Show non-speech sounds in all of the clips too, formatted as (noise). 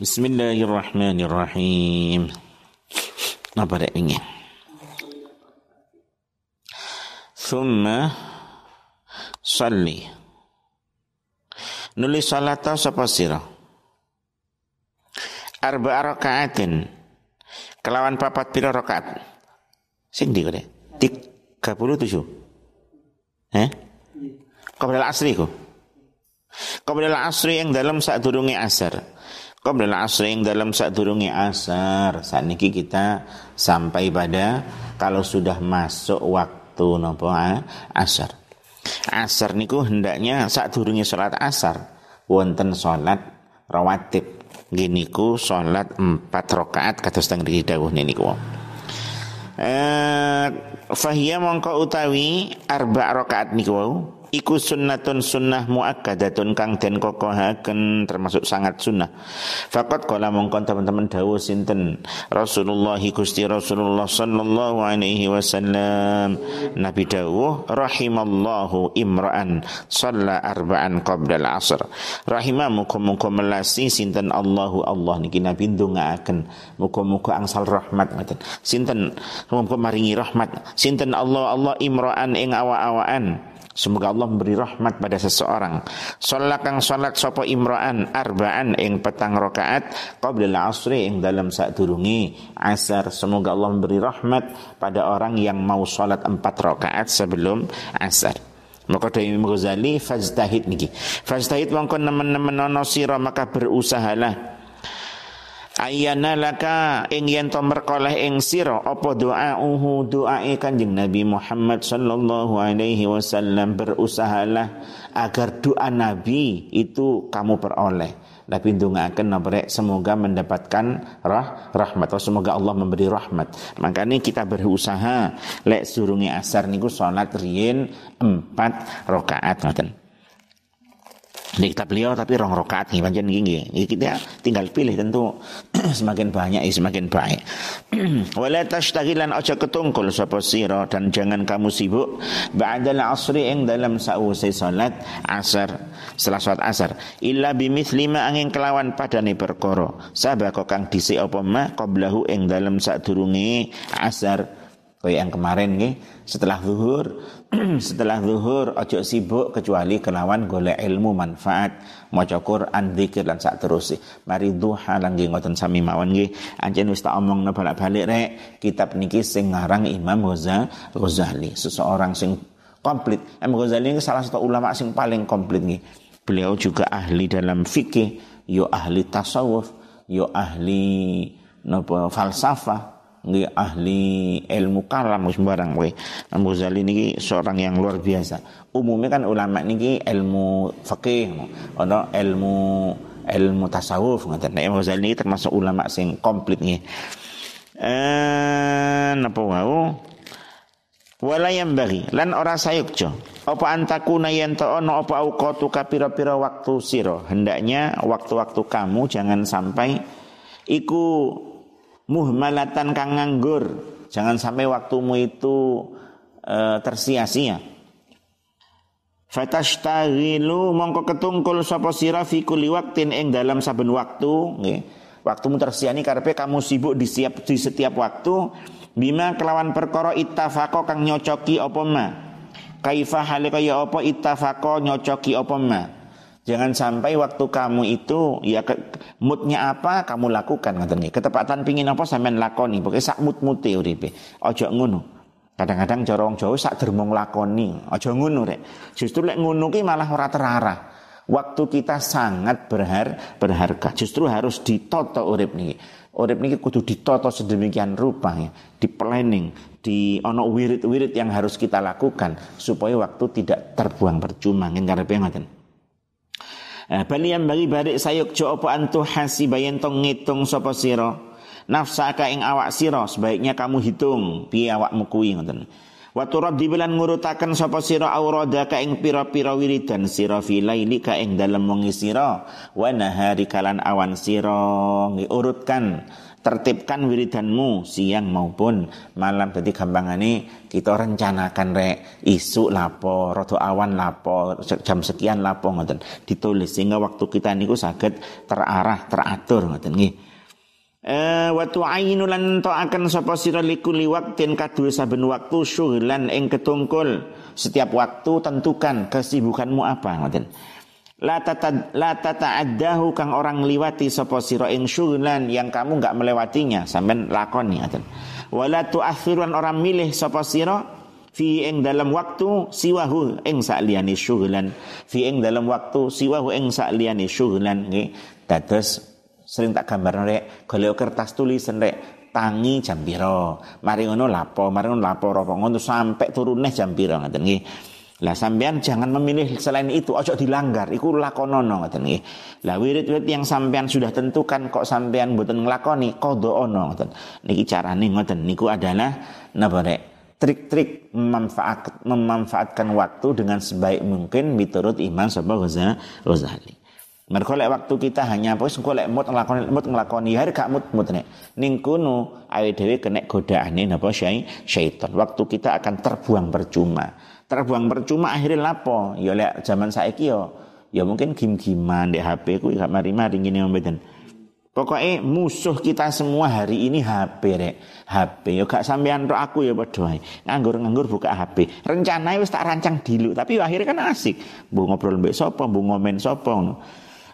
Bismillahirrahmanirrahim. Apa ini? Thumma salli. Nulis salat tau sapa sira? Arba rakaatin. Kelawan papat pira rakaat? Sing di kode? 37. Eh? Qabla asri ku. Qabla asri yang dalam saat durungi asar. Qabla asri yang dalam saat durungi asar. Saat ini kita sampai pada kalau sudah masuk waktu nopo asar. Asar niku hendaknya saat durungi sholat asar. Wonten sholat rawatib. Gini ku sholat empat rakaat kata setengah dawuh niku. Eh, fahiyya mongko utawi arba rakaat niku iku sunnatun sunnah muakkadatun kang den kokohaken termasuk sangat sunnah. Fakat kala mongkon teman-teman dawuh sinten? Rasulullah Gusti Rasulullah sallallahu alaihi wasallam. Nabi dawuh rahimallahu imra'an shalla arba'an qabla al-asr rahimah muga-muga melasi sinten? Allahu Allah niki Nabi ndongaaken. Muga-muga angsal rahmat ngoten. Sinten? Muga maringi rahmat. Sinten? Allah Allah imra'an ing awa-awaan Semoga Allah memberi rahmat pada seseorang. Salat kang salat sapa imra'an arba'an ing petang rakaat qabla asri ing dalam saat durungi asar. Semoga Allah memberi rahmat pada orang yang mau salat empat rakaat sebelum asar. Maka dari Imam Ghazali fajtahid niki. Fajtahid mongko nemen-nemen ana sira maka berusahalah Ayana laka ing yen to merkoleh ing sira apa doauhu doae Kanjeng Nabi Muhammad sallallahu alaihi wasallam berusahalah agar doa Nabi itu kamu peroleh. Nabi ndongaaken nabrek semoga mendapatkan rah, rahmat atau semoga Allah memberi rahmat. Makanya kita berusaha lek surungi asar niku salat riyin empat rakaat ngoten di kitab beliau tapi rong rokaat nih panjang gini kita tinggal pilih tentu (clears throat) semakin banyak ya semakin baik. (clears throat) Wala tashtaghilan aja ketungkul sapa sira dan jangan kamu sibuk. Ba'dal asri ing dalam sausai salat asar setelah salat asar. Illa bimithli ma angin kelawan padane perkara. Sabako kang dhisik apa ma qablahu ing dalam sadurunge asar Kayak yang kemarin nih, setelah zuhur, (clears throat) setelah zuhur ojo sibuk kecuali kelawan golek ilmu manfaat, maca Quran, zikir dan sak terus. Mari duha lan nggih ngoten sami mawon nggih. Anjen wis tak omongno balik-balik rek, kitab niki sing ngarang Imam Ghazali, seseorang sing komplit. Imam Ghazali ini salah satu ulama sing paling komplit nih. Beliau juga ahli dalam fikih, yo ahli tasawuf, yo ahli napa falsafah, nggih ahli ilmu kalam sembarang kowe. Imam Ghazali niki seorang yang luar biasa. Umumnya kan ulama niki ilmu fikih, ana ilmu ilmu tasawuf ngoten. Imam Ghazali niki termasuk ulama sing komplit nggih. Eh napa wau? Wala yang bagi lan ora sayukjo apa antakuna yen to ono apa auqatu kapira-pira waktu siro hendaknya waktu-waktu kamu jangan sampai iku muhmalatan kang nganggur. Jangan sampai waktumu itu e, tersia-sia. Fatashtagilu mongko ketungkul sapa sira fi kulli waqtin ing dalam saben waktu nggih. Waktumu tersia-sia karepe kamu sibuk di setiap di setiap waktu bima kelawan perkara ittafaqo kang nyocoki apa ma. Kaifa halika ya apa ittafaqo nyocoki apa ma Jangan sampai waktu kamu itu ya ke, moodnya apa kamu lakukan ngoten Ketepatan pingin apa sampean lakoni, pokoke sak mood-mute uripe. Aja ngono. Kadang-kadang corong jauh sak dermong lakoni. Aja ngono rek. Justru lek ngono ki malah ora terarah. Waktu kita sangat berhar, berharga. Justru harus ditoto urip niki. Urip niki kudu ditoto sedemikian rupa ya, di planning, di ono wirid-wirid yang harus kita lakukan supaya waktu tidak terbuang percuma. Ngen karepe ngoten. Eh, bali yang bagi barik sayuk jo apa antu hasibayen tong ngitung sapa sira? Nafsaka ing awak sira sebaiknya kamu hitung. Piye awakmu kuwi ngoten. Wa turaddi bilan ngurutaken sapa sira auradaka ing pira-pira wiridan sira fi lailika ing dalem wengi kalan awan sira. Urutkan tertibkan wiridanmu siang maupun malam. Jadi gampangane kita rencanakan rek. Isu lapo roto awan lapo jam sekian lapo ngoten. Ditulis sehingga waktu kita niku saged terarah teratur ngoten nggih. Eh wa tu'ayinu lan akan sapa sira likuli waqtin kadue saben waktu syughlan ing ketungkul. Setiap waktu tentukan kesibukanmu apa ngoten La tata la tata'addahu kang orang liwati sapa sira ing syughlan yang kamu enggak melewatinya sampean lakoni ngoten. Wala tu'akhiruan orang milih sapa sira fi ing dalam waktu siwahu ing sakliyane syughlan fi ing dalam waktu siwahu ing sakliyane syughlan nggih. Dados sering tak gambar rek golek kertas tulisan rek tangi jam piro mari ngono lapo mari ngono lapo ngono sampai turune jam piro ngoten nggih lah sampean jangan memilih selain itu, ojo dilanggar, iku lakonono ngoten nggih. Lah wirid-wirid yang sampean sudah tentukan kok sampean mboten nglakoni kodo ono ngoten. Niki carane ngoten niku adalah napa rek? Trik-trik memanfaat, memanfaatkan waktu dengan sebaik mungkin miturut Imam Sapa Ghazali. Mergo lek waktu kita hanya apa engko lek mut nglakoni mut nglakoni hari gak mut mut nek. Ning kono awake dhewe kena godaane napa syaitan. Waktu kita akan terbuang percuma terbuang percuma akhirnya lapo ya lek zaman saiki yo ya mungkin gim-giman di HP ku gak mari-mari ngene mboten Pokoknya musuh kita semua hari ini HP rek. HP yo gak sampean tok aku ya padha Nganggur-nganggur buka HP. Rencananya wis tak rancang dulu, tapi akhirnya kan asik. Bu ngobrol mbek sapa, bu ngomen sapa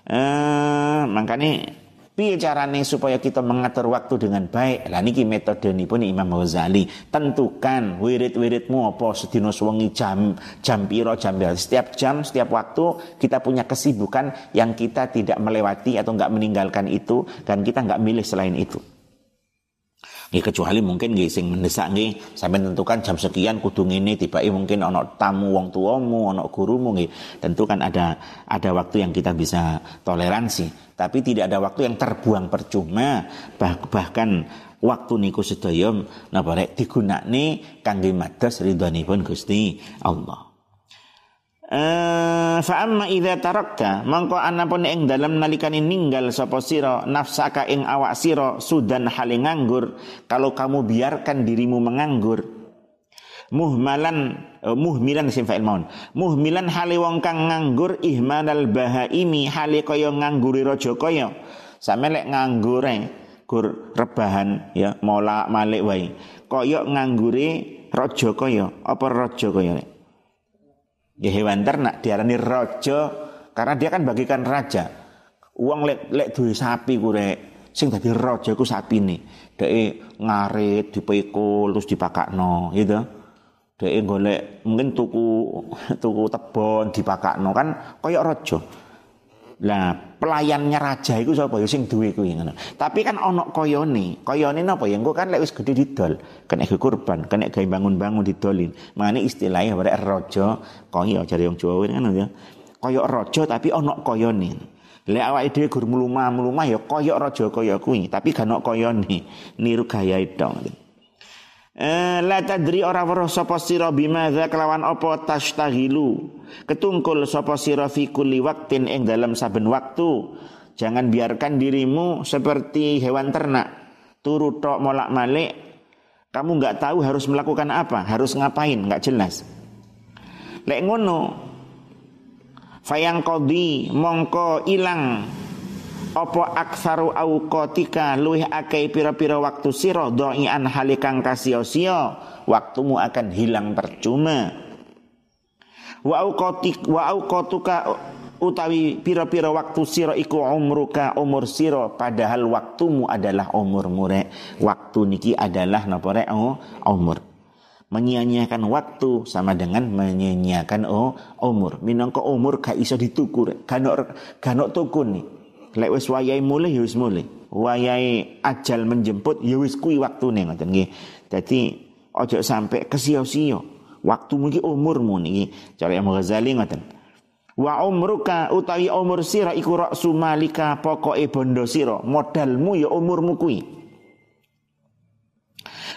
Eh makanya Piye carane supaya kita mengatur waktu dengan baik? Lah niki metode pun Imam Ghazali. Tentukan wirid-wiridmu apa sedina suwengi jam jam piro jam piro. Setiap jam, setiap waktu kita punya kesibukan yang kita tidak melewati atau enggak meninggalkan itu dan kita enggak milih selain itu. Nggih kecuali mungkin nggih sing mendesak nggih sampai tentukan jam sekian kudu ngene tiba mungkin ana tamu wong tuamu, ana gurumu nggih. Tentu kan ada ada waktu yang kita bisa toleransi, tapi tidak ada waktu yang terbuang percuma bah, bahkan waktu niku sedaya napa rek digunakne kangge mados ridhonipun Gusti Allah. Eh, fa amma idza tarakta mangko anapun ing dalam nalikane ninggal sapa sira nafsaka ing awak sira sudan hale nganggur kalau kamu biarkan dirimu menganggur. Muhmalan uh, muhmilan sim fa'il maun. Muhmilan hale wong kang nganggur ihmanal bahaimi hale kaya ngangguri raja kaya. Sampe lek nganggur gur rebahan ya mola malik wae. Kaya nganggure raja kaya apa raja kaya lek Ya hewan ternak diarani rojo karena dia kan bagikan raja. Uang lek lek duwe sapi kure sing dadi ku sapine. Dek ngarit dipikul terus dipakakno gitu. Dek golek mungkin tuku (laughs) tuku tebon dipakakno kan koyok rojo. Lah pelayannya raja itu sapa ya sing duwe kuwi ngono. Tapi kan ana koyone. Koyone napa ya engko kan lek wis gedhe didol, kena ge kurban, kena gawe bangun-bangun didolin. Mane istilahnya barek raja koyo jare wong Jawa kan ya. Koyok raja tapi ana koyone. Lek awake dhewe gur mulumah-mulumah ya koyok raja kaya kuwi, tapi gak ana koyone. Niru gaya dong. Eh, la tadri ora weruh sapa sira bimadza kelawan apa tashtahilu? Ketungkul sapa sira fi kulli waqtin ing dalam saben waktu. Jangan biarkan dirimu seperti hewan ternak. Turu tok molak-malik. Kamu nggak tahu harus melakukan apa harus ngapain nggak jelas. Lek ngono fayang kodi mongko ilang apa aksaru auqatika luih akeh pira-pira waktu sira? Doian halikang kasio-sio waktumu akan hilang percuma. Wa auqatik wa auqatuka utawi pira-pira waktu sira iku umruka umur sira. Padahal waktumu adalah umur mure. Waktu niki adalah napa rek? Oh, umur. Menyia-nyiakan waktu sama dengan menyia-nyiakan oh, umur. Minangka umur gak iso dituku gak gak tuku nih Lek wis wayahe mulih ya wis mulih. Wayahe ajal menjemput ya wis kuwi waktune ngoten nggih. Dadi ojo sampai kesia-sia. Waktu mungkin umurmu niki. Cara Imam Ghazali ngoten. Wa umruka utawi umur sira iku raksu malika pokoke bondo sira, modalmu ya umurmu kuwi.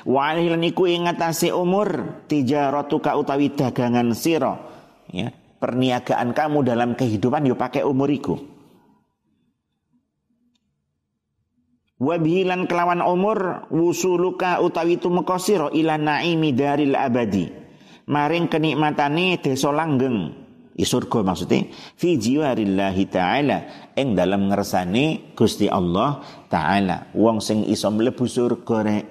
Wa lan iku ing umur tijaratuka utawi dagangan sira. Ya, perniagaan kamu dalam kehidupan yo pakai umur iku. Wabihilan kelawan umur wusuluka utawi tumeka ila naimi daril abadi. Maring kenikmatane desa langgeng. I surga maksudnya fi jiwarillahi taala ing dalam ngersane Gusti Allah taala. Wong sing iso mlebu surga rek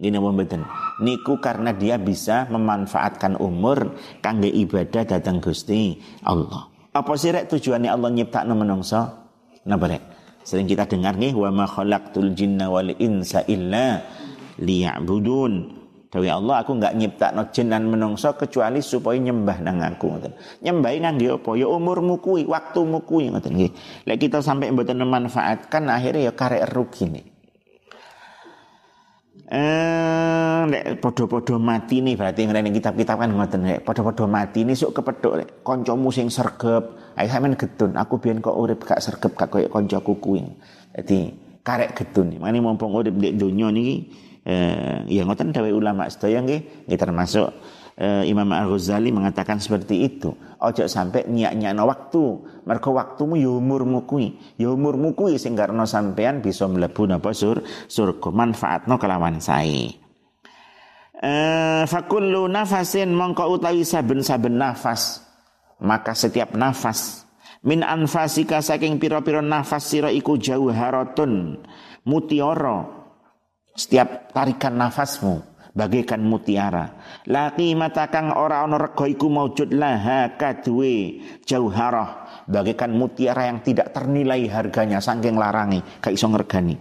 Gini mboten. Niku karena dia bisa memanfaatkan umur kangge ibadah datang Gusti Allah. Apa sih rek tujuannya Allah nyiptakno menungso? Napa rek? Sering kita dengar nih wa ma khalaqtul jinna wal insa illa liya'budun. Dawi Allah aku nggak nyiptakno jin dan menungso kecuali supaya nyembah nang aku ngoten. Nyembah ngangge apa? Ya umurmu kuwi, waktumu kuwi ngoten nggih. Lek kita sampai mboten memanfaatkan akhirnya ya karek rugi nih. Eh, lek podo-podo mati nih berarti ngene kitab-kitab kan ngoten lek podo-podo mati nih sok kepethuk lek kancamu sing sergep, ayo sampean gedun, aku biyen kok urip gak sergep gak koyo kancaku kuwi. Dadi karek gedun. Mane mumpung urip di donya niki eh, ya ngoten dawe ulama sedaya nggih nggih termasuk eh, Imam Al-Ghazali mengatakan seperti itu. Ojo sampai nyak-nyakno waktu. Mergo waktumu ya umurmu kuwi. Ya umurmu kuwi sing karena sampean bisa mlebu napa sur surga manfaatno kelawan sae. Eh, fakullu nafasin mongko utawi saben-saben nafas maka setiap nafas min anfasika saking pira-pira nafas sira iku jauh haratun mutiara setiap tarikan nafasmu bagaikan mutiara. Laki mata kang ora ono rego iku maujud laha kadue jauharah bagaikan mutiara yang tidak ternilai harganya saking larangi iso ngergani.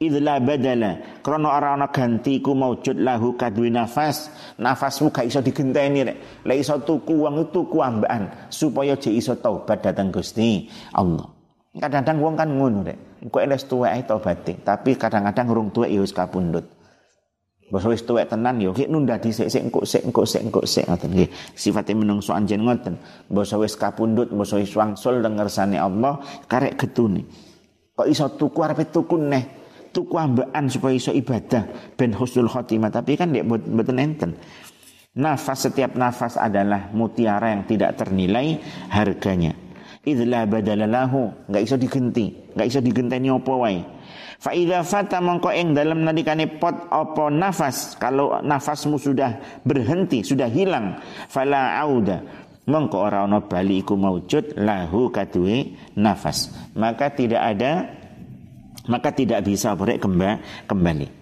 Idla badala krono ora ono ganti iku maujud lahu kadue nafas nafasmu gak iso digenteni rek. Lek iso tuku itu tuku ambaan supaya je iso taubat datang Gusti Allah. Kadang-kadang wong kan ngono rek. Engko eles tuwek ae tobaté, tapi kadang-kadang urung tuwek ya wis kapundhut. Basa wis tuwek tenan yo ya, ki nunda dhisik sik engko sik engko sik engko sik ngoten nggih. Sifate menungso anjen ngoten. Basa wis kapundhut, basa wis wangsul dengersane Allah karek getune. Kok iso tuku arepe tuku neh. Tuku ambaan supaya iso ibadah ben husnul khotimah, tapi kan ndek mboten enten. Nafas setiap nafas adalah mutiara yang tidak ternilai harganya. Idla badalalahu nggak iso digenti nggak iso digenteni apa wae. Fa idza fata mongko ing dalam nalikane pot apa nafas kalau nafasmu sudah berhenti sudah hilang fala auda. Mongko ora ana bali iku maujud lahu kadue nafas. Maka tidak ada maka tidak bisa boleh kembali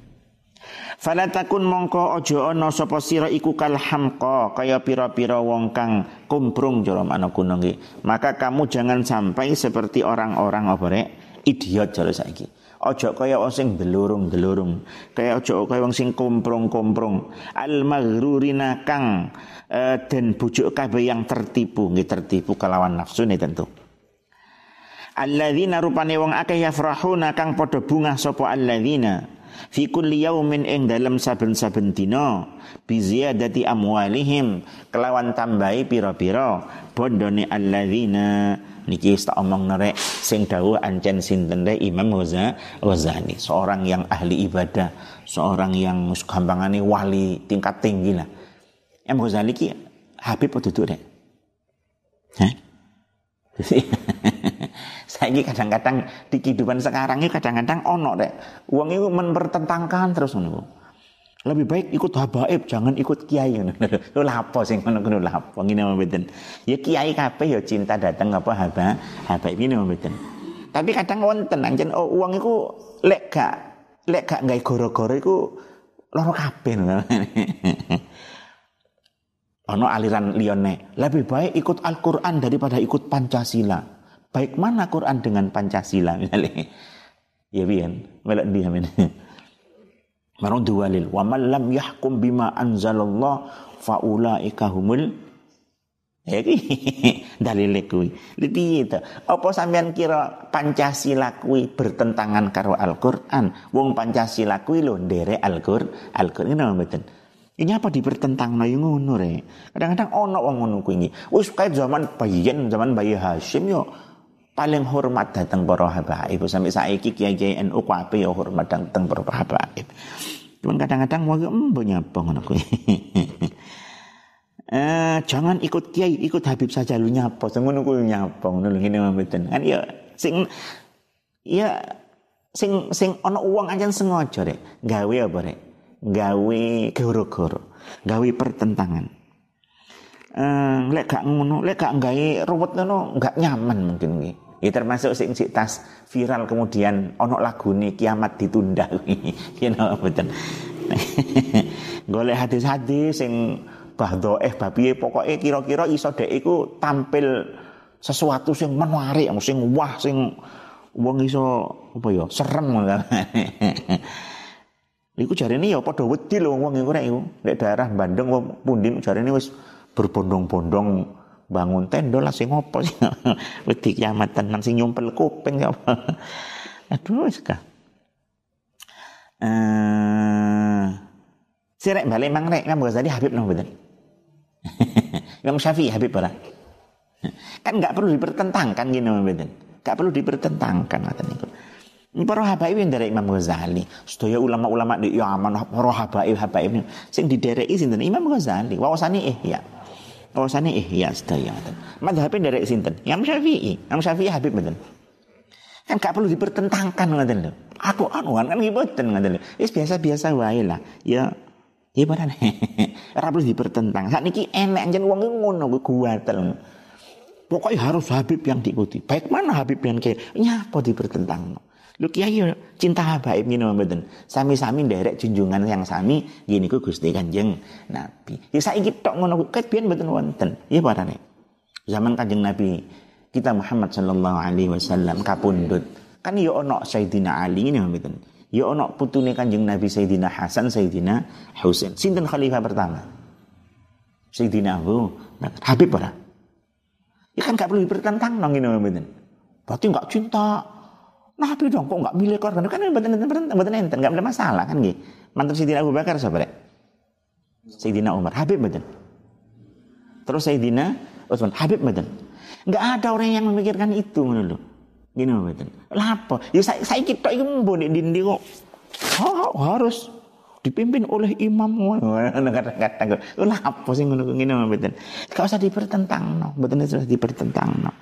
Fala takun mongko ojo ono sapa sira iku kal hamqa kaya pira-pira wong kang kumprung cara ana kuno Maka kamu jangan sampai seperti orang-orang apa rek idiot jare saiki. Ojo kaya wong sing delurung-delurung, kaya ojo kaya wong sing kumprung-kumprung. Al maghrurina kang uh, den bujuk kabeh yang tertipu, nggih tertipu kelawan nafsu nih tentu. Alladzina rupane wong akeh yafrahuna kang padha bungah sapa alladzina. Fi kulli yaumin ing dalam saben-saben dina bi ziyadati amwalihim kelawan tambahi pira-pira bondone alladzina. Niki tak omong nerek sing dawuh ancen sinten Imam Ghazali. Seorang yang ahli ibadah seorang yang gampangane wali tingkat tinggi lah. Imam Ghazali ki Habib duduk dek Hah? Ini kadang-kadang di kehidupan sekarang ini kadang-kadang ono deh. Uang itu mempertentangkan terus ngono. Lebih baik ikut habaib, jangan ikut kiai. (laughs) Lu lapo sing ngono ngono lapo ngene mboten. Ya kiai kabeh ya cinta datang apa haba habaib ini mboten. Tapi kadang wonten anjen oh, uang itu lek gak lek gak gawe goro-goro iku loro kabeh (laughs) Ono aliran liyane, lebih baik ikut Al-Qur'an daripada ikut Pancasila baik mana Quran dengan Pancasila misalnya. Ya bian. Melak dia men Marun duwalil wa man lam yahkum bima anzalallah faulaika humul ya (laughs) dalil kuwi. Piye to? Apa sampean kira Pancasila kuwi bertentangan karo Al-Qur'an? Wong Pancasila kuwi lho nderek Al-Qur'an Al-Qur'an ngono mboten? Ini apa dipertentang na yung ngono re. Kadang-kadang ono wong ngono kuwi. Wis kait zaman bayen, zaman bayi Hashim yo paling hormat datang para habaib sampai saiki kiai-kiai NU kabeh ya hormat datang para habaib. Cuman kadang-kadang mau embo nyapa ngono kuwi. (laughs) Eh, jangan ikut kiai, ikut Habib saja lu nyapa. Ngono kuwi nyapa ngono lho ngene mboten. Kan ya sing ya Sing sing ana uang aja sengaja rek, gawe apa rek? Gawe goro-goro, gawe pertentangan. Eh, lek gak ngono, lek gak gawe ruwet ngono, gak nyaman mungkin nggih. Ya termasuk sing sik tas viral kemudian ono lagu nih kiamat ditunda you (laughs) know betul (laughs) golek hadis-hadis sing bahdo eh babi pokoknya kira-kira iso dek iku tampil sesuatu sing menarik sing wah sing wong iso apa ya serem. Iku ini ya padha wedi lho wong iku rek iku. Nek daerah Bandung wong pundi ini wis berbondong-bondong bangun tenda lah sing opo sih? (laughs) Wedi kiamat tenan sing nyumpel kuping ya. (laughs) Aduh ka eh sirek balik mang rek Imam Ghazali Habib nang (laughs) betul Imam Syafi'i Habib ora? Kan nggak perlu dipertentangkan gini betul nggak perlu dipertentangkan kata niku. Ini para habaib yang dari Imam Ghazali. Sedaya ulama-ulama di Yaman, para habaib habaib sing didereki sinten? Imam Ghazali. Wawasane ihya. Bahwasane ihya sedaya ngoten. Madhabe nderek sinten? Imam Syafi'i. Imam Syafi'i Habib mboten. Kan gak perlu dipertentangkan ngoten lho. Aku anuan kan mboten ngoten lho. Wis biasa-biasa wae lah. Ya Ya padahal (laughs) ora perlu dipertentang. Saat niki enek jen wong ngono kuwi guatel. Pokoknya harus Habib yang diikuti. Baik mana Habib yang kayak nyapa dipertentang. Lu kiai cinta habaib ngene mboten. Sami-sami nderek junjungan yang sami gini ku Gusti Kanjeng Nabi. Ya saiki tok ngono ket biyen mboten wonten. Ya parane. Zaman Kanjeng Nabi kita Muhammad sallallahu alaihi wasallam kapundhut. Kan ya ono Sayyidina Ali ngene mboten. Ya ono putune Kanjeng Nabi Sayyidina Hasan, Sayyidina Husain. Sinten khalifah pertama? Sayyidina Abu Habib ora? Ya kan gak perlu dipertentang nang ngene mboten. Berarti gak cinta Nabi dong kok nggak milih korban kan betul betul betul enten nggak ada masalah kan gitu. Mantan Sayyidina Abu Bakar deh? Sayyidina Umar Habib betul. Terus Sayyidina Utsman Habib betul. Nggak ada orang yang memikirkan itu menurut Gini betul. Lapo? Ya saya saya kita itu mbone dindi kok. Oh, harus dipimpin oleh imam kata-kata lah apa sih ngono ngene mboten gak usah dipertentang no mboten usah dipertentang no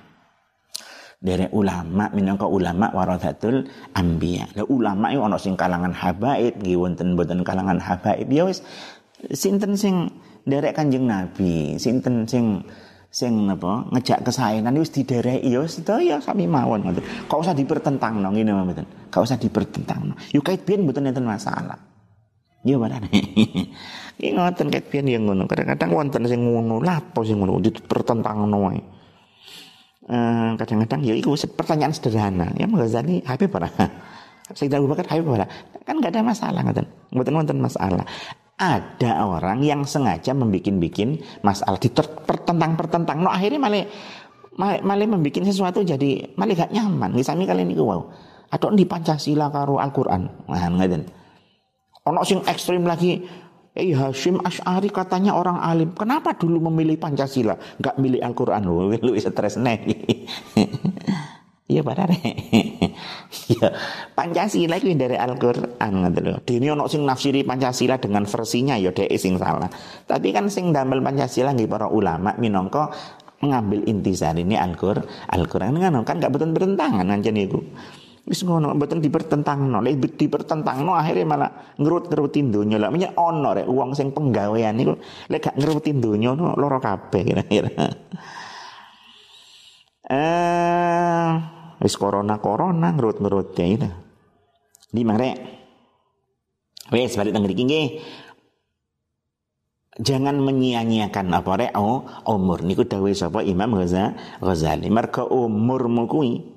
dari ulama minangka ulama warathatul anbiya. Lah ulama itu ana sing kalangan habaib, nggih wonten mboten kalangan habaib. Ya wis sinten sing derek Kanjeng Nabi, sinten sing sing napa ngejak kesaenan wis didereki ya sedaya sami mawon ngoten. Kok usah dipertentangno ngene mboten. Kok usah dipertentangno. Yo kait biyen mboten enten masalah. Ya padane. Iki ngoten kait biyen ya ngono. Kadang-kadang wonten sing ngono, lha apa sing ngono dipertentangno wae. Eh, kadang-kadang ya itu pertanyaan sederhana. Ya Ghazali Habib para (laughs) Sayyidah Abu Bakar Habib para kan nggak ada masalah ngoten. Mboten wonten masalah. Ada orang yang sengaja membikin-bikin masalah dipertentang-pertentang no akhirnya malah malah membuat sesuatu jadi malah gak nyaman. Misalnya kali ini wow atau di Pancasila karo Al-Quran? Nah ngoten. Ono sing ekstrim lagi Eh Hashim Ash'ari katanya orang alim. Kenapa dulu memilih Pancasila? Gak milih Al-Quran. (laughs) Lu stres nih. (laughs) Iya benar. (laughs) Ya, Pancasila itu dari Al-Qur'an ngoten lho. Dene ono sing nafsiri Pancasila dengan versinya ya dhek sing salah. Tapi kan sing damel Pancasila nggih para ulama minangka mengambil intisari ini Al-Qur'an. Al-Qur'an kan kan betul bertentangan ngancen iku. Wis ngono mboten dipertentangno, lek dipertentangno akhirnya malah ngerut-ngerutin donya. Lah menyek ana rek wong sing penggawean niku lek gak ngerutin donya no lara kabeh kira-kira. (laughs) Eh, wis corona-corona ngerut-ngerut ya itu. Di mare. Wis balik teng mriki nggih. Jangan menyia-nyiakan apa rek oh, umur niku dawuh sapa Imam Ghazali. Mergo umurmu kuwi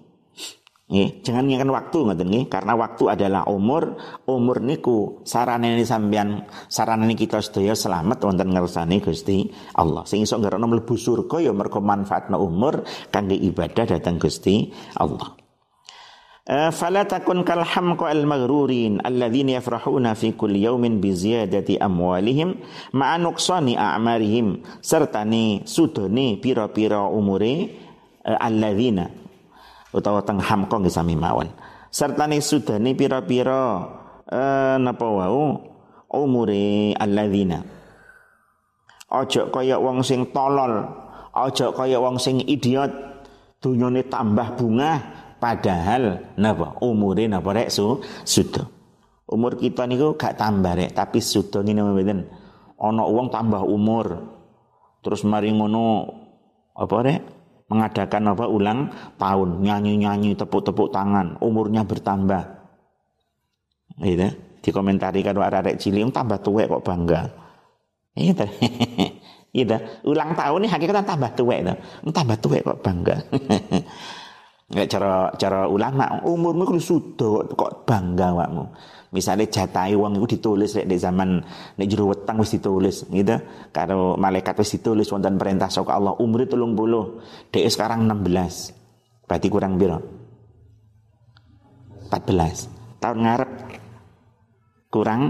Nggih, jangan ngingatkan waktu ngoten nggih, karena waktu adalah umur, umur niku saranane sampean saranane kita sedaya selamat wonten ngersane Gusti Allah. Sing iso ngerono mlebu surga ya mergo manfaatna umur kangge ibadah datang Gusti Allah. فلا تكن كالحمق المغرورين الذين يفرحون في كل يوم بزيادة أموالهم مع نقصان أعمارهم sertane sudone pira-pira umure alladzina utawa teng hamka nggih sami mawon. Sertane sudane pira-pira eh napa wau umure alladzina. Aja kaya wong sing tolol, aja kaya wong sing idiot. Dunyane tambah bunga, padahal napa umure napa rek su sudah umur kita niku gak tambah rek tapi sudah ngene mboten ana wong tambah umur terus mari ngono apa rek mengadakan apa? Ulang tahun. Nyanyi-nyanyi tepuk-tepuk tangan. Umurnya bertambah. Gitu. Dikomentari kalau arek cilik tambah tua kok bangga. Gitu. (laughs) Gitu. Ulang tahun ini hakikatnya tambah tua itu tambah tua kok bangga. (laughs) Cara cara ulama umurmu kudu sudah kok bangga wakmu. Misalnya jatai uang itu ditulis di zaman di jero wetang wis ditulis gitu. Kalau malaikat wis ditulis wonten perintah saka Allah itu bulu Dek sekarang 16. Berarti kurang biro? 14. Tahun ngarep kurang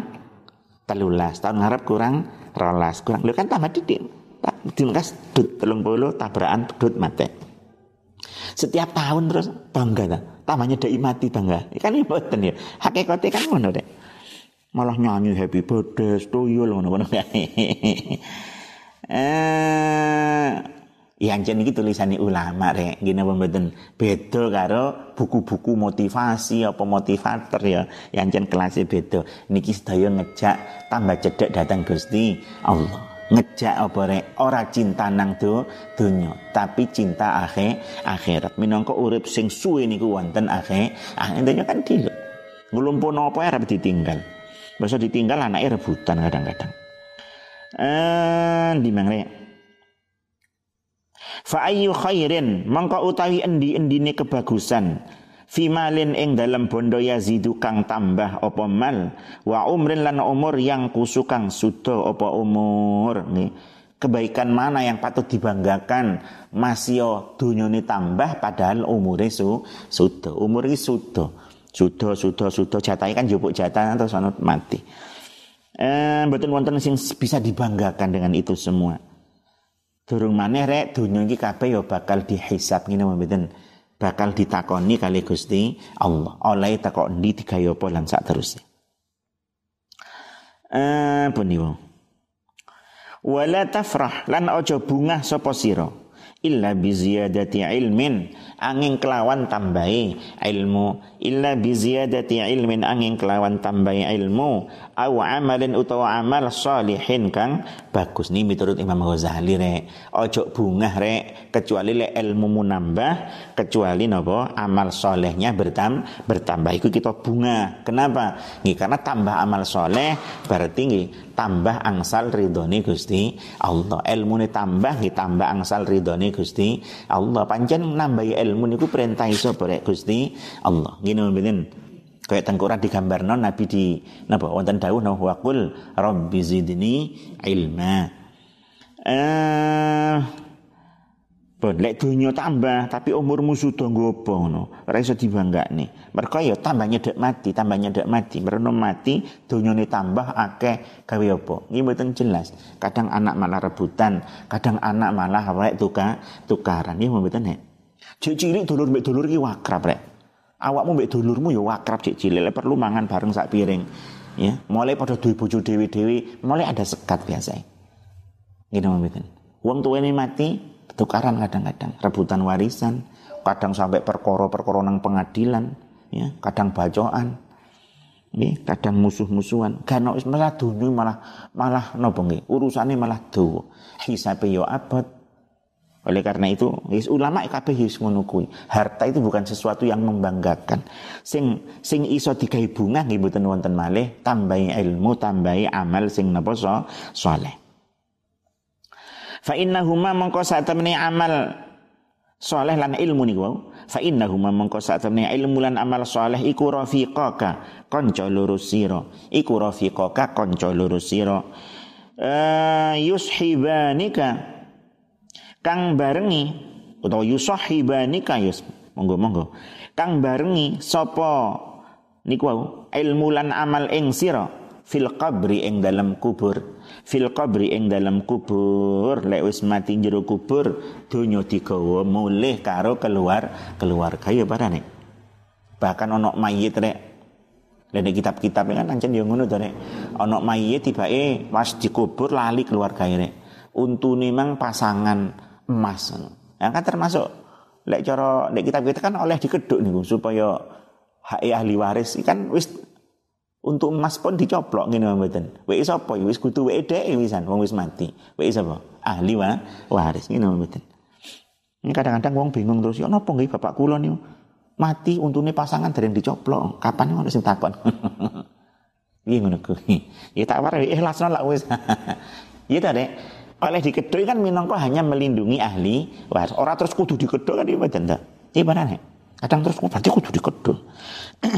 telulas. Tahun ngarep kurang rolas. Kurang lu kan tambah didik. Dilengkas dut telung bulu tabrakan dut mate. Setiap tahun terus bangga ta. Tamanya dai mati bangga. Kan ini mboten ya. Hakikate kan ngono dek. Malah nyanyi happy birthday, stoyol ngono-ngono. (laughs) Eh yang jen iki tulisane ulama rek gini apa mboten beda karo buku-buku motivasi apa motivator ya yang jen kelasnya beda niki sedaya ngejak tambah cedek datang Gusti Allah ngejak apa rek? Ora cinta nang do donya tapi cinta akhir akhirat. Minangka urip sing suwe niku wonten akhir akhirnya kan dilo ngulumpo napa ora ditinggal. Masa ditinggal anaknya rebutan kadang-kadang. Eh di mana Fa ayyu khairin mangka utawi endi-endine kebagusan fimalin ing dalam bondo yazidu kang tambah opo mal wa umrin lan umur yang kusukang sudo opo umur. Nih kebaikan mana yang patut dibanggakan? Masih dunyone tambah padahal umure su sudo umur ini sudo sudo sudo sudo jatai kan jupuk jatah atau sanut mati. Eh betul wonten sing bisa dibanggakan dengan itu semua. Durung maneh rek dunya iki kabeh ya bakal dihisab ngene mboten bakal ditakoni kali Gusti Allah. Oleh takon di tiga yopo lan sak terusnya. Eh Wala tafrah lan ojo bunga sapa sira? Illa bi ziyadati ilmin angin kelawan tambahi ilmu. Illa bi ziyadati ilmin angin kelawan tambahi ilmu. Au amalin utawa amal salihin kang bagus nih menurut Imam Ghazali rek ojo bunga rek kecuali le ilmu nambah kecuali nopo amal solehnya bertam bertambah itu kita bunga kenapa nih karena tambah amal soleh berarti nih tambah angsal ridhone Gusti Allah. Ilmu ini tambah nggih tambah angsal ridhone Gusti Allah. Pancen nambahi ilmu niku perintah iso Gusti Allah. Ngene mboten. Kayak tengkorak digambarno Nabi di napa wonten dawuh napa waqul rabbi zidni ilma. Eh Bon, lek dunia tambah tapi umurmu sudah ngopo ngono. Ora iso dibanggakne. Mergo ya tambah nyedek mati, tambah nyedek mati. Merono mati dunyane tambah akeh gawe apa? Iki mboten jelas. Kadang anak malah rebutan, kadang anak malah awake tuka tukaran. Iki mboten nek. Cilik dulur mbek dulur iki wakrab rek. Awakmu mbek dulurmu ya wakrab cek cilik. Lek perlu mangan bareng sak piring. Ya, mulai pada duwe bojo dewi-dewi, mulai ada sekat biasa. Gitu mboten. Wong tuwene mati, tukaran kadang-kadang rebutan warisan kadang sampai perkoro-perkoro nang pengadilan ya kadang bacoan ya, kadang musuh-musuhan karena malah dunia malah malah nopo urusane malah do hisabe yo abad oleh karena itu ulama kabeh wis ngono. Harta itu bukan sesuatu yang membanggakan. Sing sing iso digawe bunga nggih mboten wonten malih tambahi ilmu, tambahi amal sing napa so, soleh. Fa innahuma mongko sak temene amal soleh lan ilmu niku wau. Fa innahuma mongko sak temene ilmu lan amal soleh iku rafiqaka kanca loro sira. Iku rafiqaka kanca loro sira. Uh, yushibanika kang barengi utawa yusahibanika yus monggo monggo. Kang barengi sapa? Niku wau ilmu lan amal ing sira? Fil qabri ing dalam kubur. Fil qabri ing dalam kubur. Lek wis mati jero kubur donya digawa mulih karo keluar keluarga. Ya parane bahkan ono mayit rek. Lene kitab-kitab kan ancen yo ngono to rek. Ono mayit tibake pas dikubur lali keluarga rek. Untune mang pasangan emas. Yang kan termasuk Lek cara nek kita kita kan oleh dikeduk niku supaya hak ahli waris kan wis untuk emas pun dicoplok ngene mboten. Wek sapa? Wis kudu wek dhek wisan wong wis mati. Wek sapa? Ahli wa waris ngene mboten. Ini kadang-kadang wong bingung terus, ya napa nggih bapak kula niku mati untune pasangan dari dicoplok. Kapan ngono sing takon? (laughs) Iya ngono kuwi. (laughs) Ya tak wae ikhlasno lah wis. (laughs) Iya ta, Dek. Oleh dikedok kan minangka hanya melindungi ahli waris. Ora terus kudu dikedok kan mboten ta. Iya benar Kadang terus berarti kudu dikedok. (clears throat)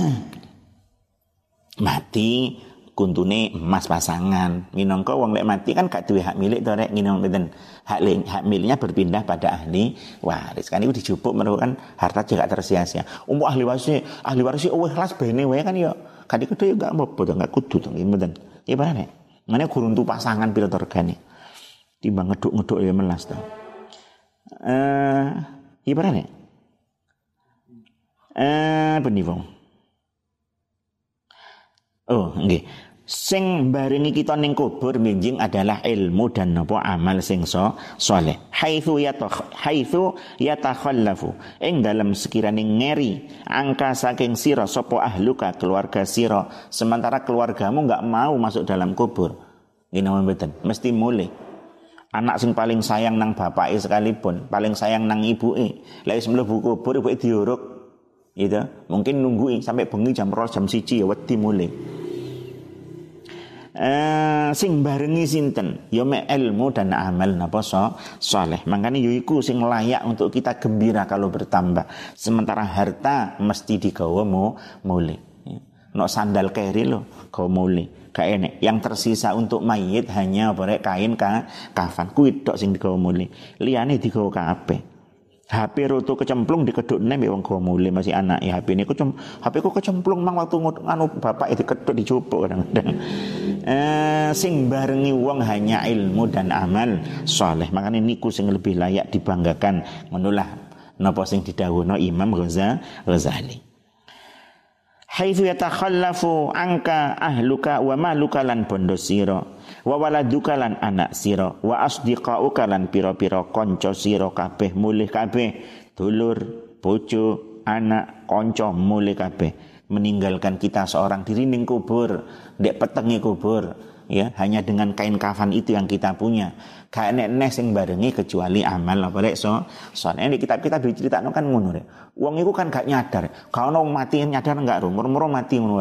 mati kuntune emas pasangan. Minangka wong lek mati kan gak duwe hak milik to rek nginong mboten. Hak hak miliknya berpindah pada ahli waris. Kan itu dijupuk merupakan harta juga tersia-sia. Umum ahli waris ahli waris oh kelas bene wae kan ya kadi kudu gak apa-apa gak kudu to nggih mboten. Ya barane. Mane guruntu pasangan pilot organik. Timbang ngeduk-ngeduk ya melas to. Eh, iya barane. Eh, penivong. Oh, nggih. Sing barengi kita ning kubur minjing adalah ilmu dan napa amal sing so soleh. Haitsu yatakh haitsu yatakhallafu. Ing dalam sekiranya ngeri angka saking sira sapa ahluka keluarga sira sementara keluargamu enggak mau masuk dalam kubur. Ngene mboten, mesti mulai. Anak sing paling sayang nang bapak sekalipun, paling sayang nang ibuke. Lek wis mlebu kubur ibuke diuruk. Gitu. Mungkin nungguin sampai bengi jam 2 jam 1 ya wedi mulai eh, sing barengi sinten ya mek ilmu dan amal napa so saleh makanya yiku sing layak untuk kita gembira kalau bertambah sementara harta mesti digawa ya. No sandal keri lo kau mulai kayak yang tersisa untuk mayit hanya borek kain ka kafan. Kuit dok sing digawa mulai liane digawa kabeh. HP roto kecemplung di keduk nih wong gua mulai masih anak. Ya HP ini kecem HP ku kecemplung mang waktu nganu bapak itu keduk dijupuk kadang-kadang. Eh, sing barengi wong hanya ilmu dan amal soleh. Makanya niku sing lebih layak dibanggakan. Menulah napa sing didhawuhna Imam Ghazali haitsu yatakhallafu angka ahluka wa maluka lan bondo sira wa waladuka lan anak sira wa asdiqauka lan pira-pira kanca sira kabeh mulih kabeh dulur bojo anak kanca mulih kabeh. Meninggalkan kita seorang diri ning kubur ndek petengi kubur ya hanya dengan kain kafan itu yang kita punya gak enek nes sing barengi kecuali amal apa rek so soalnya di kitab kita diceritakno kan ngono rek wong iku kan gak nyadar kalau ono mati nyadar enggak ro murmur mati ngono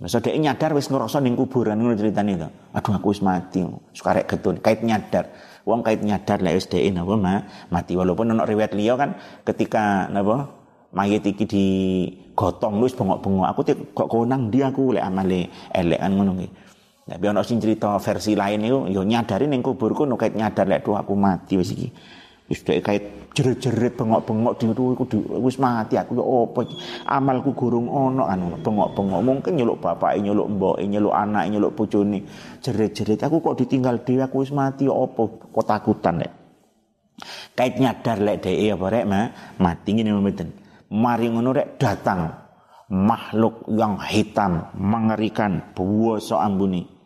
Masa dia nyadar wis ngerasa ning kuburan ngono ceritane to. Aduh aku wis mati. Sukarek getun kait nyadar. Wong kait nyadar lah wis dhek napa ma, mati walaupun ono riwayat liya kan ketika napa mayit iki digotong wis bengok-bengok. Aku kok konang dia aku lek amale elek kan ngono. Tapi ono sing cerita versi lain itu yo nyadari ning kuburku no kait nyadar lek aku mati wis iki. Wis dhek kait jerit-jerit bengok-bengok di itu aku wis mati aku yo opo amalku gurung ono anu bengok-bengok. Mungkin nyeluk bapak nyeluk mbok nyeluk anak nyeluk bojone. Jerit-jerit aku kok ditinggal dhewe aku wis mati yo opo? Kok takutan lek. Kait nyadar lek dhek apa rek ma? Mati ngene mboten. Mari ngono rek datang. Makhluk yang hitam mengerikan buwoso ambuni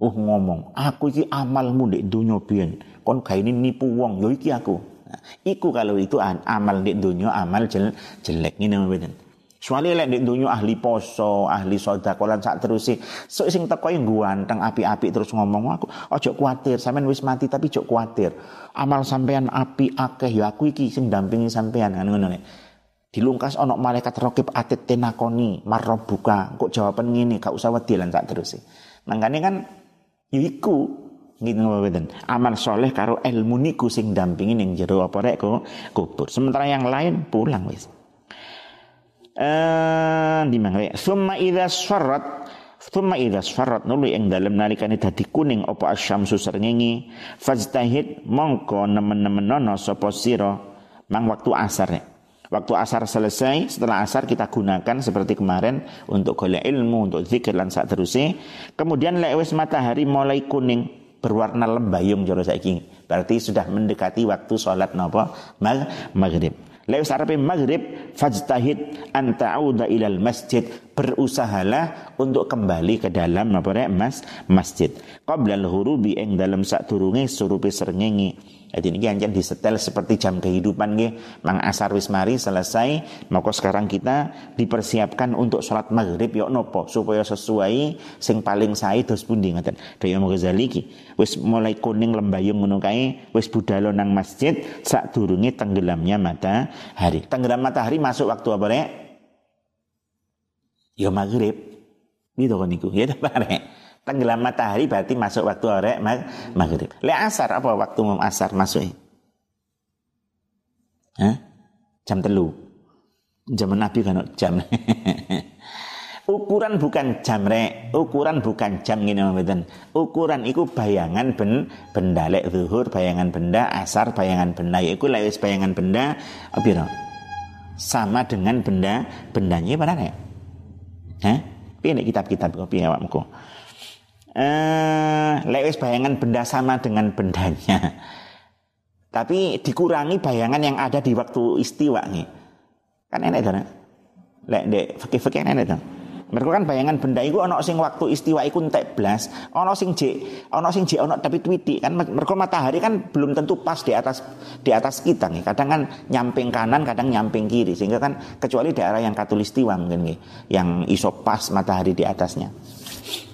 Oh ngomong, aku iki amalmu ndek dunia biyen. Kon ini nipu wong, yo iki aku. Nah, iku kalau itu amal ndek dunia amal jel, jelek ngene mboten. Soalnya lek ndek dunia ahli poso, ahli sedekah lan sak so sing teko ganteng api-api terus ngomong aku, ojo kuatir, sampean wis mati tapi ojo kuatir. Amal sampean api akeh ya aku iki sing dampingi sampean kan ngono. Dilungkas onok malaikat rokib atit tenakoni marrobuka kok jawaban ngene gak usah wedi lan terus. Mangkane kan Iku gitu mboten. Amal soleh karo ilmu niku sing dampingi ning jero apa rek kubur. Sementara yang lain pulang wis. Eh di mangre. Summa idza sfarrat Thumma idza sfarrat nulu ing dalem nalikane dadi kuning apa asyamsu srengenge fajtahid mongko nemen-nemen nono sapa sira mang waktu asar. Waktu asar selesai, setelah asar kita gunakan seperti kemarin untuk golek ilmu, untuk zikir dan saat terusnya. Kemudian lewes matahari mulai kuning berwarna lembayung jero saiki. Berarti sudah mendekati waktu sholat napa? Maghrib. Lewes arepe maghrib fajtahid an ta'uda ilal masjid. Berusahalah untuk kembali ke dalam apa mas masjid. Qabla al-hurubi ing dalam sak turunge surupe srengenge Jadi ini di disetel seperti jam kehidupan nggih. Mang asar wis mari selesai, maka sekarang kita dipersiapkan untuk sholat maghrib yuk nopo supaya sesuai sing paling sae dos pundi ngoten. Daya Ghazali iki wis mulai kuning lembayung ngono kae wis budalo nang masjid sak durunge tenggelamnya matahari. Tenggelam matahari masuk waktu apa rek? Ya maghrib. Gitu kan niku. Ya ta rek tenggelam matahari berarti masuk waktu orek mag maghrib. Le asar apa waktu mau asar masuk? Hah? Jam telu. Jam Nabi kan jam. (laughs) ukuran bukan jam rek, ukuran bukan jam ngene mboten. Ukuran iku bayangan ben benda lek zuhur bayangan benda, asar bayangan benda. Iku lek wis bayangan benda apa Sama dengan benda bendanya mana rek? Hah? Piye kitab-kitab kopi awakmu? Eh, lewis bayangan benda sama dengan bendanya. Tapi dikurangi bayangan yang ada di waktu istiwa nih. Kan enak itu, Lek dek fakir-fakir enak itu. Mereka kan bayangan benda itu ono sing waktu istiwa iku entek blas, ono sing jek, ono sing jek ono tapi twiti kan mereka matahari kan belum tentu pas di atas di atas kita nih. Kadang kan nyamping kanan, kadang nyamping kiri sehingga kan kecuali daerah yang katulistiwa mungkin nih, yang iso pas matahari di atasnya.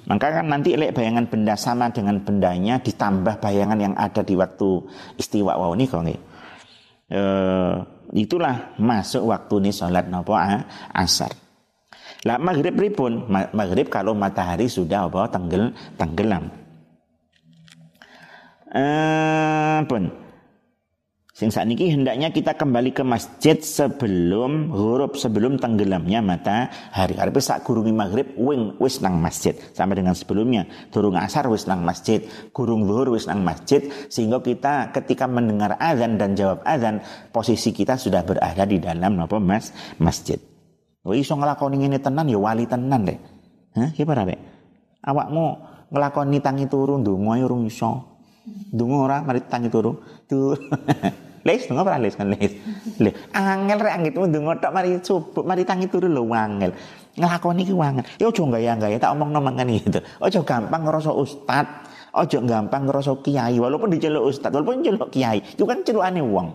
Maka kan nanti lek bayangan benda sama dengan bendanya ditambah bayangan yang ada di waktu istiwa wow ini kok e, itulah masuk waktu nih sholat nopo asar. Lah maghrib pun maghrib kalau matahari sudah apa tenggel tenggelam. Eh, pun Sing saat ini hendaknya kita kembali ke masjid sebelum huruf sebelum tenggelamnya matahari. Karena saat gurungi maghrib wing wis nang masjid sama dengan sebelumnya. Turung asar wis nang masjid, gurung zuhur wis nang masjid sehingga kita ketika mendengar azan dan jawab azan posisi kita sudah berada di dalam apa mas masjid. Oh iso ngelakoni ini tenan ya wali tenan deh. Hah, gimana deh? Awakmu ngelakoni tangi turun ndonga ya urung iso. Dungo ora mari tangi turu. Tuh. (laughs) Les dungo ora les kan les. (laughs) Le angel rek angitmu dungo tok mari subuh mari tangi turu lho wangel. Nglakoni ki wangel. Ya aja gaya-gaya tak omongno mangan gitu. Aja gampang ngerasa ustad. Aja gampang ngerasa kiai walaupun diceluk ustad, walaupun celuk kiai. Itu kan celukane wong.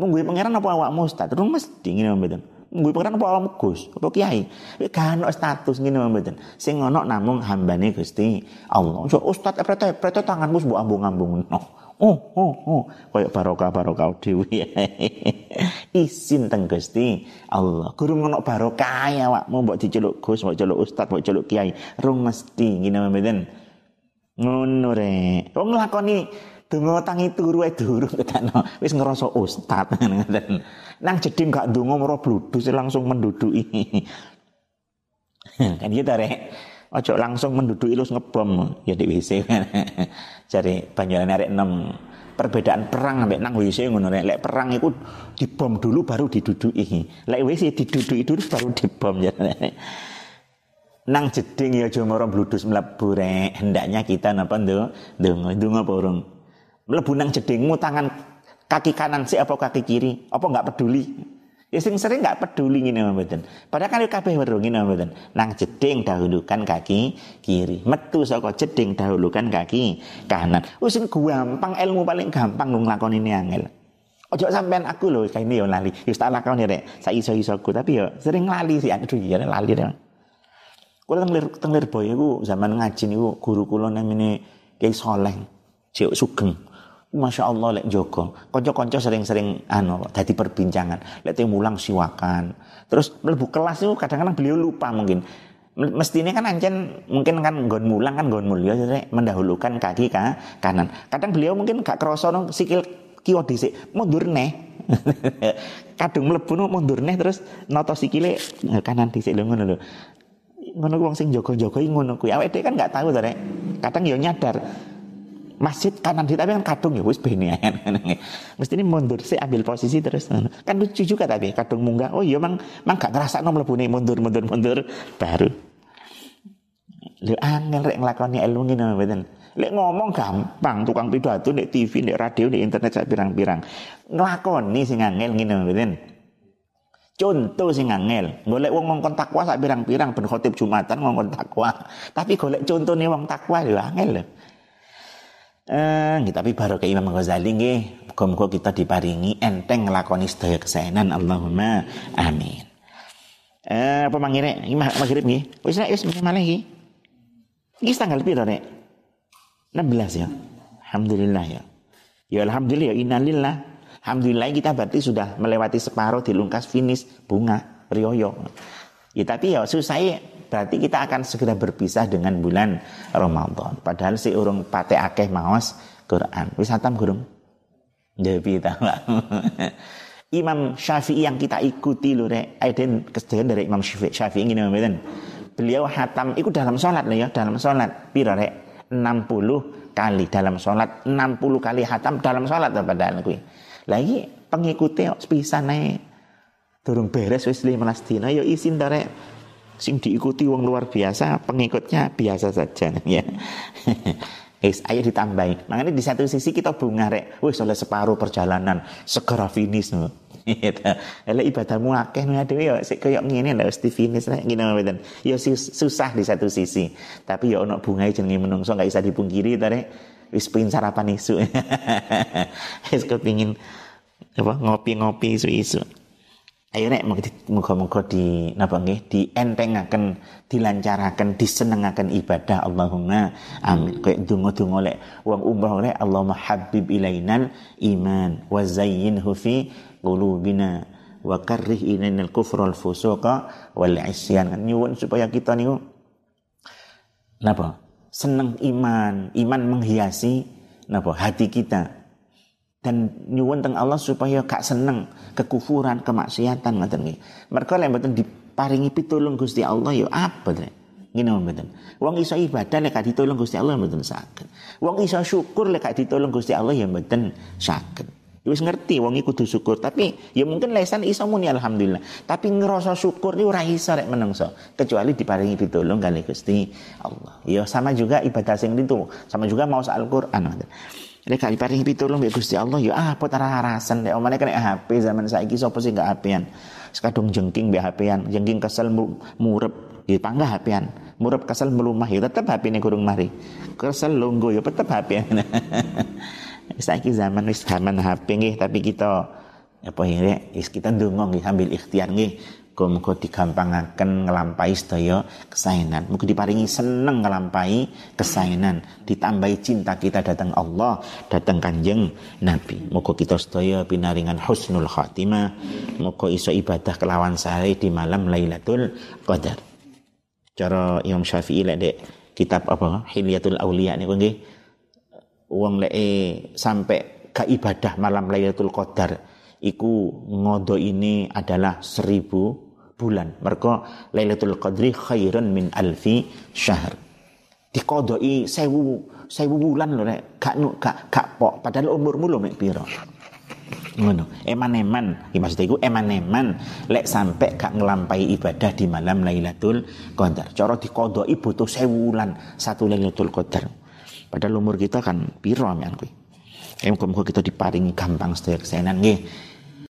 Munggu pangeran apa awakmu ustad? Terus mesti ngene mboten. Munggu pangeran apa awakmu Gus? Apa kiai? Kan status ngene mboten. Sing ono namung hambane Gusti Allah. So ustad prete prete tanganmu mbok ambung-ambung. No oh oh oh koyo barokah barokah dhewe (laughs) isin teng Gusti Allah guru ngono barokah ya awakmu mbok diceluk Gus mbok celuk ustaz mbok celuk kiai rung mesti ngene mboten ngono rek wong nglakoni donga tangi turu ae durung ketano wis ngerasa ustaz. Ngoten (laughs) nang jeding gak donga moro bludus langsung menduduki. (laughs) Kan gitu rek? Ojo langsung menduduki ilus ngebom. Ya di WC cari banyak arek enam perbedaan perang sampai nang WC ngono lek perang itu dibom dulu baru diduduki. Lek WC diduduki dulu baru dibom ya. (laughs) Nang jeding ya aja moro bludus mlebu rek. Hendaknya kita napa ndo ndonga apa urung mlebu nang jedingmu tangan kaki kanan sih apa kaki kiri apa enggak peduli Ya sing sering nggak peduli ngene mboten. Padahal kan kabeh weruh ngene mboten. Nang jeding dahulukan kaki kiri. Metu saka jeding dahulukan kaki kanan. Wis sing gampang ilmu paling gampang nglakoni ini angel. Ojo sampean aku lho kayak ini yo lali. Wis tak lakoni rek. Sak iso-isoku tapi yo sering lali sih aduh ya lali deh. Kula teng lir teng boy iku zaman ngaji niku guru kula namine Kiai Soleh. Cek Sugeng. Masya Allah lek Joko. Konco-konco sering-sering anu jadi perbincangan. Lek mulang siwakan. Terus melebu kelas itu kadang-kadang beliau lupa mungkin. Mestinya kan ancen mungkin kan gon mulang kan gon mulia mendahulukan kaki ke kanan. Kadang beliau mungkin gak kerasa no, sikil kiwa dhisik mundur neh. (laughs) Kadung mlebu no, mundur neh terus noto sikile kanan dhisik lho ngono lho. Ngono wong sing jaga-jaga ngono kuwi. Awake kan gak tahu to Kadang yo nyadar masjid kanan di tapi kan kadung ya wis bene (laughs) mesti ini mundur sih ambil posisi terus. Kan lucu juga tapi kadung munggah. Oh iya mang mang gak ngerasa nom lebune mundur mundur mundur. Baru. Lu angel rek nglakoni ilmu ngene mboten? Lek ngomong gampang tukang pidato nek TV nek radio nek internet sak pirang-pirang. Nglakoni sing angel ngene mboten? Contoh sing angel, golek wong ngongkon takwa sak pirang-pirang ben khotib Jumatan ngongkon takwa. Tapi golek contone wong takwa lho angel. Eh, tapi baru ke Imam Ghazali nggih. Muga-muga kita diparingi enteng nglakoni sedaya kesaenan. Allahumma amin. Eh, apa mangire? Iki maghrib nggih. Wis wis malah iki. Iki tanggal piro rek? 16 ya. Alhamdulillah ya. Ya alhamdulillah ya innalillah. Alhamdulillah kita berarti sudah melewati separuh dilungkas finish bunga rioyo. Ya tapi ya susah ya berarti kita akan segera berpisah dengan bulan Ramadan. Padahal si urung pate akeh maos Quran. Wis hatam gurung? Jadi (laughs) Imam Syafi'i yang kita ikuti lho rek, aiden kesedihan dari Imam Syafi'i Syafi'i ngene mboten. Beliau hatam itu dalam sholat loh ya, dalam sholat. Piro rek? 60 kali dalam sholat, 60 kali hatam dalam sholat padahal kuwi. Lagi pengikutnya sepisan naik durung beres wis 15 dina ya isin darek sing diikuti wong luar biasa, pengikutnya biasa saja (laughs) ya. Is, ayo. Makanya di satu sisi kita bunga rek, wis oleh separuh perjalanan segera finish no. (laughs) Gitu. Lah ibadahmu akeh nih adewe ya sik koyo ngene lah mesti finish rek ngene. Ya susah di satu sisi. Tapi ya ono bunga jenenge menungso enggak bisa dipungkiri ta rek. Wis sarapan isu. (laughs) Wis kepingin apa ngopi-ngopi isu-isu. Ayo nek muga-muga di napa nggih dientengaken, dilancaraken, disenengaken ibadah Allahumma amin. Kayak donga-donga lek wong umroh lek Allahumma habib ilainal iman wa zayyinhu fi qulubina wa karrih ilainal kufra wal fusuqa wal isyan. Nyuwun supaya kita niku napa? Seneng iman, iman menghiasi napa hati kita dan nyuwun teng Allah supaya gak seneng kekufuran, kemaksiatan ngoten nggih. Mergo lek mboten diparingi pitulung Gusti Allah ya apa rek. Ngene mboten. Wong iso ibadah lek gak ditulung Gusti Allah mboten saged. Wong iso syukur lek gak ditulung Gusti Allah ya mboten saged. Ya wis ngerti wong iku kudu syukur, tapi ya mungkin lesan iso muni alhamdulillah. Tapi ngerasa syukur ni ora iso rek menungso, kecuali diparingi pitulung kali Gusti Allah. Ya sama juga ibadah sing itu, sama juga mau Al-Qur'an. Lek kali paring pitulung mbek Gusti Allah ya apa tara harasan lek omane kena HP zaman saiki sapa sing gak HP-an. Sekadung jengking mbek HP-an, jengking kesel murep ya panggah HP-an. Murep kesel melumah ya tetep HP-ne kurung mari. Kesel longgo ya tetep HP-an. (laughs) saiki zaman wis zaman HP nggih tapi kita apa ya kita ndonga nggih ambil ikhtiar nggih Digampangaken ngelampai sedaya kesaenan. Muga diparingi seneng ngelampai kesaenan, ditambahi cinta kita datang Allah, datang Kanjeng Nabi. Muga kita sedaya pinaringan husnul khatimah. Muga iso ibadah kelawan sehari di malam Lailatul Qadar. Cara Imam Syafi'i lek dek kitab apa Hilyatul Auliya niku nggih wong lek sampai ke ibadah malam Lailatul Qadar iku ngodo ini adalah seribu bulan. Mergo Lailatul Qadri khairun min alfi syahr. Dikodoi sewu sewu bulan lho nek gak gak gak pok padahal umurmu lho mek piro. Ngono. Eman-eman, iki maksud iku eman-eman lek sampe gak ngelampai ibadah di malam Lailatul Qadar. Cara dikodoi butuh sewu bulan satu Lailatul Qadar. Padahal umur kita kan piro men kuwi. Muga-muga kita diparingi gampang sedaya kesenan nggih